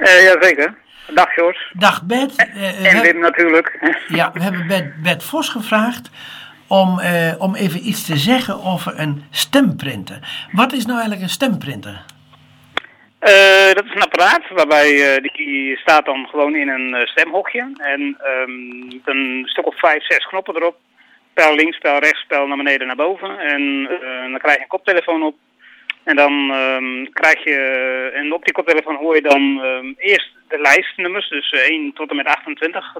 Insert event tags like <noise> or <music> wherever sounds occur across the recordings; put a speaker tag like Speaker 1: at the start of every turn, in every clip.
Speaker 1: Uh, jazeker. Dag Jos.
Speaker 2: Dag Bert.
Speaker 1: En Wim natuurlijk.
Speaker 2: ja, we hebben Bert, Bert Vos gevraagd om, om even iets te zeggen over een stemprinter. Wat is nou eigenlijk een stemprinter?
Speaker 1: Uh, dat is een apparaat waarbij uh, die staat dan gewoon in een stemhokje. En um, een stuk of vijf, zes knoppen erop. Pijl links, pijl rechts, pijl naar beneden, naar boven. En dan krijg je een koptelefoon op. En dan um, krijg je, en op die koptelefoon hoor je dan um, eerst de lijstnummers, dus 1 tot en met 28,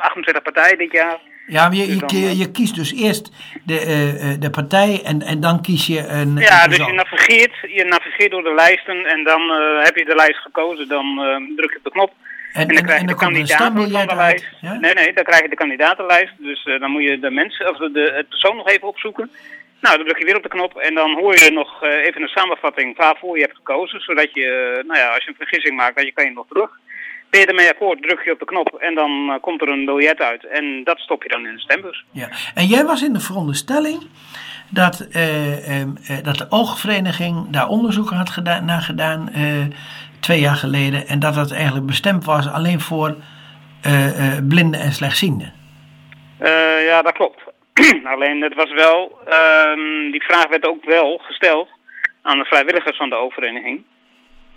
Speaker 1: 28 partijen dit jaar.
Speaker 2: Ja, maar je, dus je, je, kiest dus eerst de, uh, de partij en, en dan kies je een...
Speaker 1: Ja, dus je navigeert, je navigeert door de lijsten en dan uh, heb je de lijst gekozen, dan uh, druk je op de knop. En, en dan krijg je de kandidaten van de lijst. Ja? Nee, nee, dan krijg je de kandidatenlijst. Dus dan moet je de mensen, of de, het persoon nog even opzoeken. Nou, dan druk je weer op de knop en dan hoor je nog uh, even een samenvatting waarvoor je hebt gekozen. Zodat je, uh, nou ja, als je een vergissing maakt, dan je kan je nog terug. Ben je ermee akkoord, druk je op de knop en dan uh, komt er een biljet uit. En dat stop je dan in de stembus.
Speaker 2: Ja, en jij was in de veronderstelling dat, dat de oogvereniging daar onderzoek had gedaan, naar gedaan twee jaar geleden. En dat dat eigenlijk bestemd was alleen voor blinden en slechtzienden.
Speaker 1: ja, dat klopt. <clears throat> Alleen het was wel, um, die vraag werd ook wel gesteld aan de vrijwilligers van de overeniging.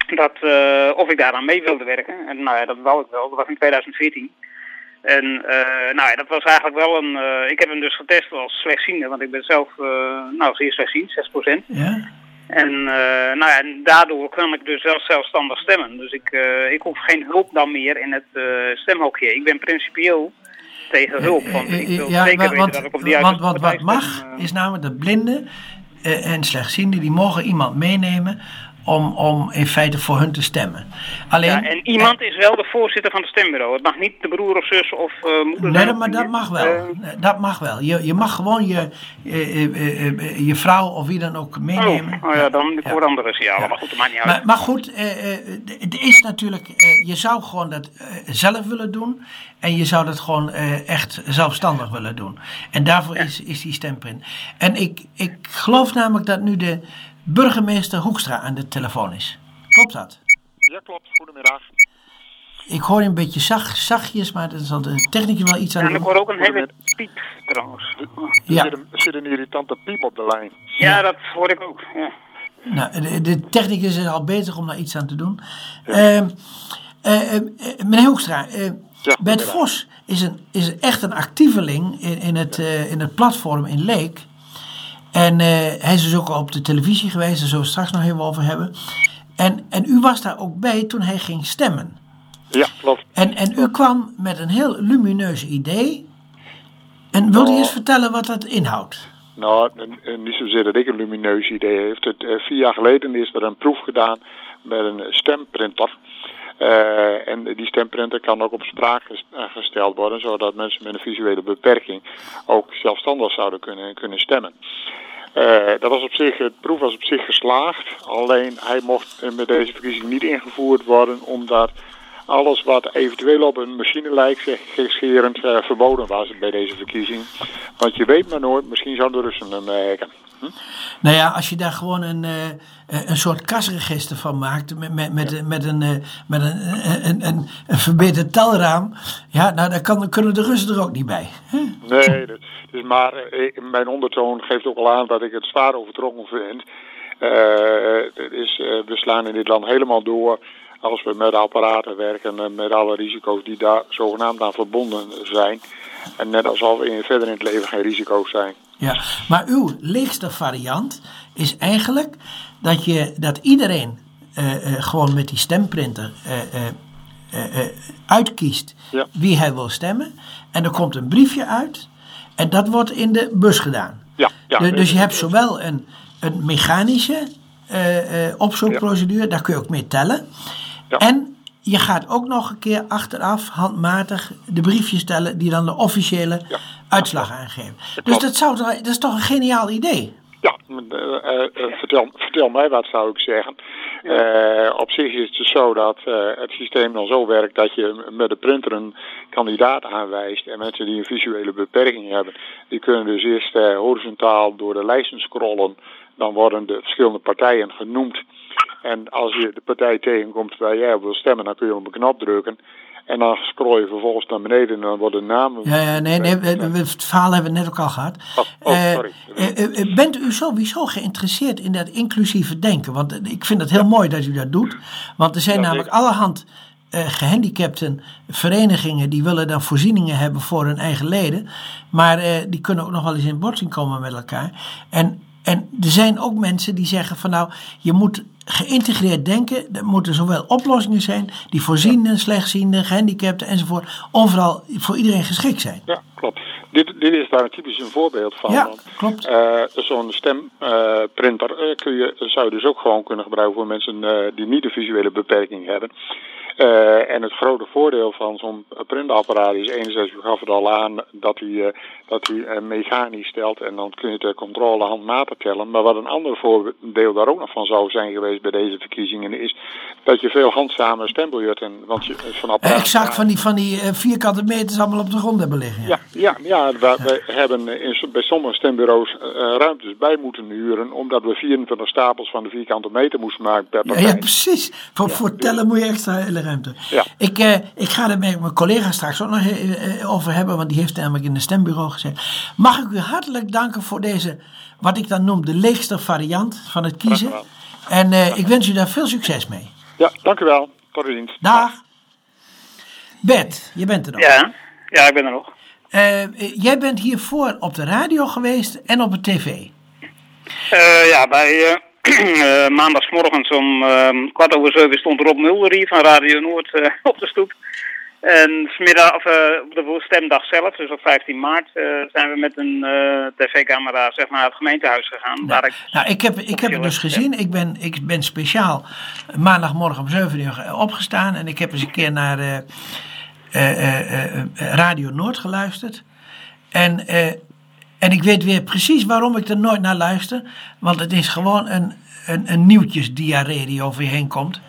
Speaker 1: Dat, uh, of ik daaraan mee wilde werken. En nou ja, dat wou ik wel. Dat was in 2014. En uh, nou ja, dat was eigenlijk wel een... Uh, ik heb hem dus getest als slechtziende, want ik ben zelf nou, zeer slechtziend, 6%. Ja. En, nou ja, en daardoor kan ik dus wel zelfstandig stemmen. Dus ik, ik hoef geen hulp dan meer in het stemhokje. Ik ben principieel tegen hulp. Want ik wil ja, zeker weten
Speaker 2: want,
Speaker 1: dat ik op die Want,
Speaker 2: want wat mag, is namelijk de blinden uh, en slechtzienden, die mogen iemand meenemen om, om in feite voor hun te stemmen. Alleen, ja,
Speaker 1: en iemand is wel de voorzitter van het stembureau. Het mag niet de broer of zus of uh, moeder
Speaker 2: Nee, zijn, maar dat mag wel. Uh, dat mag wel. Je, je mag gewoon je, uh, je vrouw of wie dan ook meenemen.
Speaker 1: Oh, oh ja, dan ik hoor andere signalen. Ja. Maar goed, dat maakt niet uit.
Speaker 2: Maar, maar goed, het is natuurlijk... je zou gewoon dat zelf willen doen. En je zou dat gewoon echt zelfstandig willen doen. En daarvoor is, is die stemprint. En ik, ik geloof namelijk dat nu de burgemeester Hoekstra aan de telefoon is. Klopt dat?
Speaker 3: Ja, klopt. Goedemiddag.
Speaker 2: Ik hoor een beetje zacht, zachtjes, maar dan zal de technicus wel iets aan
Speaker 1: doen. En ik hoor ook een hele piep trouwens.
Speaker 3: Ja. Er, zit een, er zit een irritante piep op de lijn.
Speaker 1: Ja, dat hoor ik ook. Ja.
Speaker 2: Nou, de, de technicus is al bezig om daar iets aan te doen. Ja. Uh, uh, meneer Hoekstra, uh, ja, Bert Vos is, een, is echt een actieveling in, in, het, in het platform in Leek. En uh, hij is dus ook op de televisie geweest, daar zullen we straks nog even over hebben. En, en u was daar ook bij toen hij ging stemmen.
Speaker 3: Ja, klopt.
Speaker 2: En, en u kwam met een heel lumineus idee. En wilt u nou. eens vertellen wat dat inhoudt?
Speaker 3: Nou, niet zozeer dat ik een lumineus idee heeft. Het, uh, vier jaar geleden is er een proef gedaan met een stemprinter. Uh, en die stemprinter kan ook op spraak gesteld worden, zodat mensen met een visuele beperking ook zelfstandig zouden kunnen, kunnen stemmen. Uh, dat was op zich, het proef was op zich geslaagd, alleen hij mocht met deze verkiezing niet ingevoerd worden omdat alles wat eventueel op een machine lijkt, gekscherend uh, verboden was bij deze verkiezing. Want je weet maar nooit, misschien zouden de Russen hem merken. Hm?
Speaker 2: Nou ja, als je daar gewoon een, uh, een soort kasregister van maakt met, met, met, met, een, met een, een, een, een verbeterd telraam, ja, nou dan, kan, kunnen de Russen er ook niet bij.
Speaker 3: Nee, <laughs> dus, dus maar mijn ondertoon geeft ook al aan dat ik het zwaar overtrokken vind. Uh, is, we slaan in dit land helemaal door als we met apparaten werken en met alle risico's die daar zogenaamd aan verbonden zijn. En net alsof er verder in het leven geen risico's zijn.
Speaker 2: Ja, maar uw lichtste variant is eigenlijk dat, je, dat iedereen uh, uh, gewoon met die stemprinter uh, uitkiest ja. wie hij wil stemmen. En er komt een briefje uit en dat wordt in de bus gedaan.
Speaker 3: Ja, ja,
Speaker 2: dus, dus je hebt zowel een, een mechanische opzoekprocedure, daar kun je ook mee tellen. En je gaat ook nog een keer achteraf handmatig de briefjes stellen die dan de officiële uitslag aangeven. dus dat, zou, dat is toch een geniaal idee?
Speaker 3: Ja, uh, uh, vertel, vertel mij wat zou ik zeggen. op zich is het zo dat het systeem dan zo werkt dat je met de printer een kandidaat aanwijst. En mensen die een visuele beperking hebben, die kunnen dus eerst horizontaal door de lijsten scrollen. Dan worden de verschillende partijen genoemd. En als je de partij tegenkomt waar jij wil stemmen, dan kun je op een knop drukken. En dan scroll je vervolgens naar beneden en dan worden namen.
Speaker 2: Ja, ja nee, nee, het verhaal hebben we net ook al gehad.
Speaker 3: Oh, oh sorry.
Speaker 2: Uh, bent u sowieso geïnteresseerd in dat inclusieve denken? Want ik vind het heel mooi dat u dat doet. Want er zijn namelijk allerhand gehandicapten verenigingen die willen dan voorzieningen hebben voor hun eigen leden. Maar die kunnen ook nog wel eens in botsing komen met elkaar. En en er zijn ook mensen die zeggen van nou, je moet geïntegreerd denken. Er moeten zowel oplossingen zijn die voorzienden, slechtzienden, gehandicapten enzovoort, overal voor iedereen geschikt zijn.
Speaker 3: Ja, klopt. Dit, dit is daar typisch een voorbeeld van.
Speaker 2: Ja, klopt.
Speaker 3: Uh, Zo'n stemprinter uh, kun je, zou je dus ook gewoon kunnen gebruiken voor mensen uh, die niet de visuele beperking hebben. Uh, en het grote voordeel van zo'n printapparaat is enerzijds, u gaf het al aan, dat hij, uh, dat hij uh, mechanisch stelt en dan kun je de controle handmatig tellen. Maar wat een ander voordeel daar ook nog van zou zijn geweest bij deze verkiezingen is dat je veel handzamer stembiljetten, want je van apparaat...
Speaker 2: Exact, van die, van die vierkante meters allemaal op de grond hebben liggen.
Speaker 3: Ja, ja, ja, ja we, we hebben in, bij sommige stembureaus ruimtes bij moeten huren, omdat we 24 stapels van de vierkante meter moesten maken per partij.
Speaker 2: Ja, ja precies. Voor, voor tellen moet je extra ruimte.
Speaker 3: Ja.
Speaker 2: Ik, uh, ik ga er met mijn collega straks ook nog uh, over hebben, want die heeft namelijk in het stembureau gezegd. Mag ik u hartelijk danken voor deze, wat ik dan noem, de leegste variant van het kiezen. En uh, ik wens u daar veel succes mee.
Speaker 3: Ja, dank u wel. Tot de dienst.
Speaker 2: Dag. Bert, je bent er nog.
Speaker 1: Ja, ja ik ben er nog.
Speaker 2: jij bent hiervoor op de radio geweest en op de tv.
Speaker 1: ja, bij uh, <clears throat> maandagsmorgens om uh, kwart over zeven stond Rob Mulder hier van Radio Noord uh, <laughs> op de stoep. En smiddag, of, op de stemdag zelf, dus op 15 maart, zijn we met een tv-camera zeg maar, naar het gemeentehuis gegaan.
Speaker 2: Ja.
Speaker 1: Waar ik,
Speaker 2: nou, ik heb, ik heb het dus gezien. Ik ben, ik ben speciaal maandagmorgen om 7 uur opgestaan. En ik heb eens een keer naar Radio Noord geluisterd. En en ik weet weer precies waarom ik er nooit naar luister. Want het is gewoon een, een, een nieuwtjesdiarree die over je heen komt.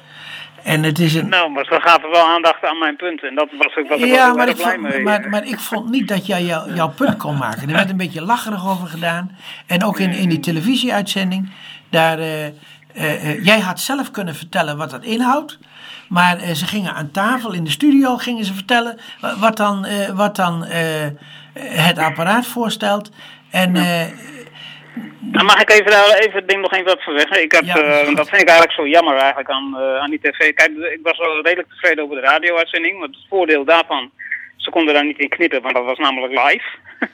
Speaker 2: En het is een...
Speaker 1: Nou, maar zo gaat er wel aandacht aan mijn punt. En dat was ook wat ik
Speaker 2: ja, maar ik,
Speaker 1: blij
Speaker 2: vond,
Speaker 1: mee.
Speaker 2: maar, maar ik vond niet dat jij jou, jouw punt kon maken. Er werd een beetje lacherig over gedaan. En ook in, in die televisieuitzending. Daar, uh, uh, uh, jij had zelf kunnen vertellen wat dat inhoudt. Maar ze gingen aan tafel in de studio gingen ze vertellen wat dan, wat dan het apparaat voorstelt. En,
Speaker 1: ja. Nou, mag ik even daar even het ding nog even wat van zeggen? Ik
Speaker 2: Ja.
Speaker 1: uh, dat vind ik eigenlijk zo jammer eigenlijk aan, uh, aan die tv. Kijk, ik was wel redelijk tevreden over de radio-uitzending. Want het voordeel daarvan, ze konden daar niet in knippen, want dat was namelijk live. <laughs>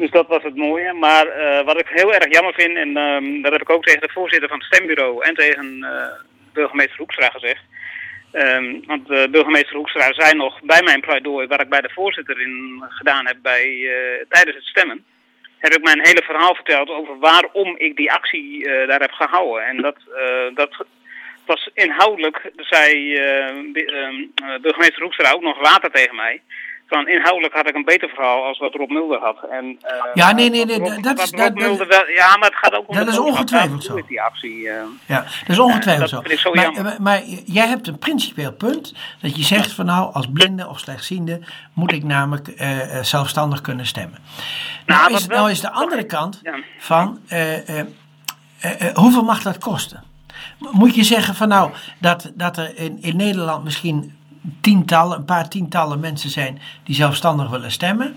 Speaker 1: dus dat was het mooie. Maar uh, wat ik heel erg jammer vind, en um, dat heb ik ook tegen de voorzitter van het stembureau en tegen burgemeester Hoekstra gezegd. Um, want burgemeester Hoekstra zei nog bij mijn pleidooi, waar ik bij de voorzitter in gedaan heb bij, tijdens het stemmen heb ik mijn hele verhaal verteld over waarom ik die actie uh, daar heb gehouden. En dat, dat was inhoudelijk, zei uh, burgemeester Hoekstra ook nog later tegen mij. Van inhoudelijk had ik een beter verhaal als wat Rob Mulder had. En,
Speaker 2: ja, nee, nee, nee,
Speaker 1: Rob,
Speaker 2: dat is...
Speaker 1: Rob Mulder wel, ja, maar het gaat ook om
Speaker 2: dat is ongetwijfeld zo.
Speaker 1: Die actie,
Speaker 2: ja, dat is ongetwijfeld
Speaker 1: dat
Speaker 2: zo. Maar,
Speaker 1: jammer.
Speaker 2: maar, maar, jij hebt een principieel punt. Dat je zegt van nou, als blinde of slechtziende moet ik namelijk zelfstandig kunnen stemmen. Nou, nou, is, wel, nou is de andere kant ja. van hoeveel mag dat kosten? Moet je zeggen van nou dat, dat er in, in Nederland misschien tientallen, een paar tientallen mensen zijn die zelfstandig willen stemmen.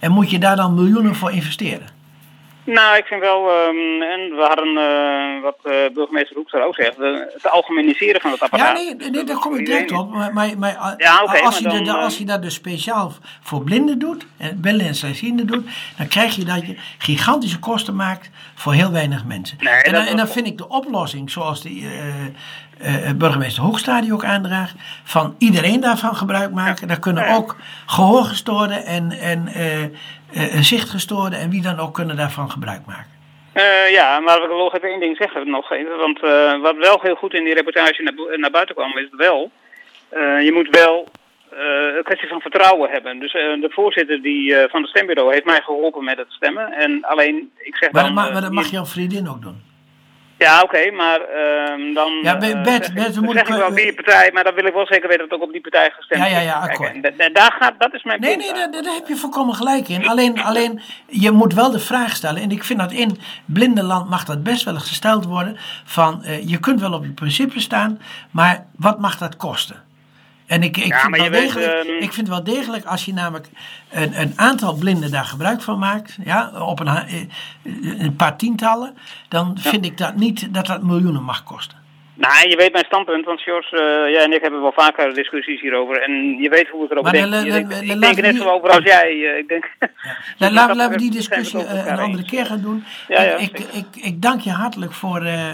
Speaker 2: En moet je daar dan miljoenen voor investeren?
Speaker 1: Nou, ik vind wel, um, en we hadden uh, wat uh, burgemeester Hoekstra ook zegt, de, het algemeniseren van het apparaat.
Speaker 2: Ja, nee, nee daar kom ik direct op. Maar, maar, maar
Speaker 1: ja, okay,
Speaker 2: als,
Speaker 1: maar
Speaker 2: je
Speaker 1: dan,
Speaker 2: dat, als je dat dus speciaal voor blinden doet, en blinden en slechtzienden doet, dan krijg je dat je gigantische kosten maakt voor heel weinig mensen.
Speaker 1: Nee,
Speaker 2: en,
Speaker 1: dat
Speaker 2: en dan vind ik de oplossing, zoals uh, uh, burgemeester Hoekstra die ook aandraagt, van iedereen daarvan gebruik maken. Ja. Daar kunnen
Speaker 1: ja.
Speaker 2: ook gehoorgestoorden en, en uh, zichtgestoorden en wie dan ook kunnen daarvan gebruik maken.
Speaker 1: Uh, ja, maar ik wil nog even één ding zeggen nog even. Want uh, wat wel heel goed in die reportage naar, naar buiten kwam, is wel... Uh, je moet wel een kwestie van vertrouwen hebben. Dus de voorzitter die, van het stembureau heeft mij geholpen met het stemmen. En alleen, ik zeg
Speaker 2: maar
Speaker 1: dan...
Speaker 2: Dat, maar dat mag jouw vriendin ook doen?
Speaker 1: Ja, oké, maar ehm, dan
Speaker 2: Ja, Bert,
Speaker 1: eh,
Speaker 2: Bert, Bert, we
Speaker 1: dan
Speaker 2: moeten
Speaker 1: ik wel
Speaker 2: kwijt-
Speaker 1: die partij, maar dan wil ik wel zeker weten dat ook op die partij gestemd
Speaker 2: Ja, ja,
Speaker 1: is.
Speaker 2: ja,
Speaker 1: Kijk,
Speaker 2: akkoord.
Speaker 1: en da- daar gaat, dat is mijn
Speaker 2: Nee,
Speaker 1: punt.
Speaker 2: nee, daar, daar heb je volkomen gelijk in. Alleen, alleen, je moet wel de vraag stellen. En ik vind dat in blindenland mag dat best wel gesteld worden. Van, eh, je kunt wel op je principe staan, maar wat mag dat kosten? En ik, ik,
Speaker 1: Ja,
Speaker 2: vind
Speaker 1: maar
Speaker 2: wel
Speaker 1: je weet,
Speaker 2: degelijk,
Speaker 1: ehm,
Speaker 2: ik vind wel degelijk als je namelijk een, een aantal blinden daar gebruik van maakt, ja, op een, eh, een paar tientallen, dan vind ik dat niet dat dat miljoenen mag kosten.
Speaker 1: Nou, je weet mijn standpunt, want George, eh, jij en ik hebben wel vaker discussies hierover. En je weet hoe ik erover denk. ik denk er net zo over als jij. eh, ik denk, <laughs>
Speaker 2: La-
Speaker 1: Dus
Speaker 2: laten, we die discussie eh, een andere keer gaan doen.
Speaker 1: Ja, ja,
Speaker 2: ik, ik, ik dank je hartelijk voor eh,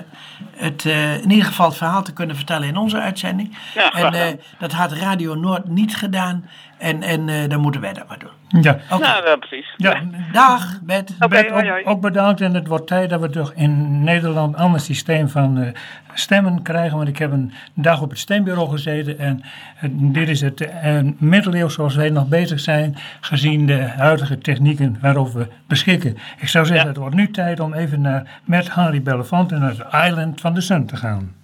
Speaker 2: het, eh, in ieder geval het verhaal te kunnen vertellen in onze uitzending. En eh, dat had Radio Noord niet gedaan. En, en eh, dan moeten wij dat maar doen.
Speaker 4: Ja.
Speaker 2: Oké.
Speaker 1: Nou, ja, precies.
Speaker 4: Ja, <laughs>
Speaker 2: Dag,
Speaker 4: Bert.
Speaker 1: Hoi,
Speaker 4: ook,
Speaker 1: hoi.
Speaker 4: ook bedankt. En het wordt tijd dat we toch in Nederland een ander systeem van eh, stemmen krijgen. Want ik heb een dag op het stembureau gezeten. En eh, dit is het uh, middeleeuws zoals wij nog bezig zijn. Gezien de huidige technieken waarover we beschikken. Ik zou zeggen,
Speaker 1: Ja.
Speaker 4: het wordt nu tijd om even naar met Henry Bellefant en naar het Island van de Sun te gaan.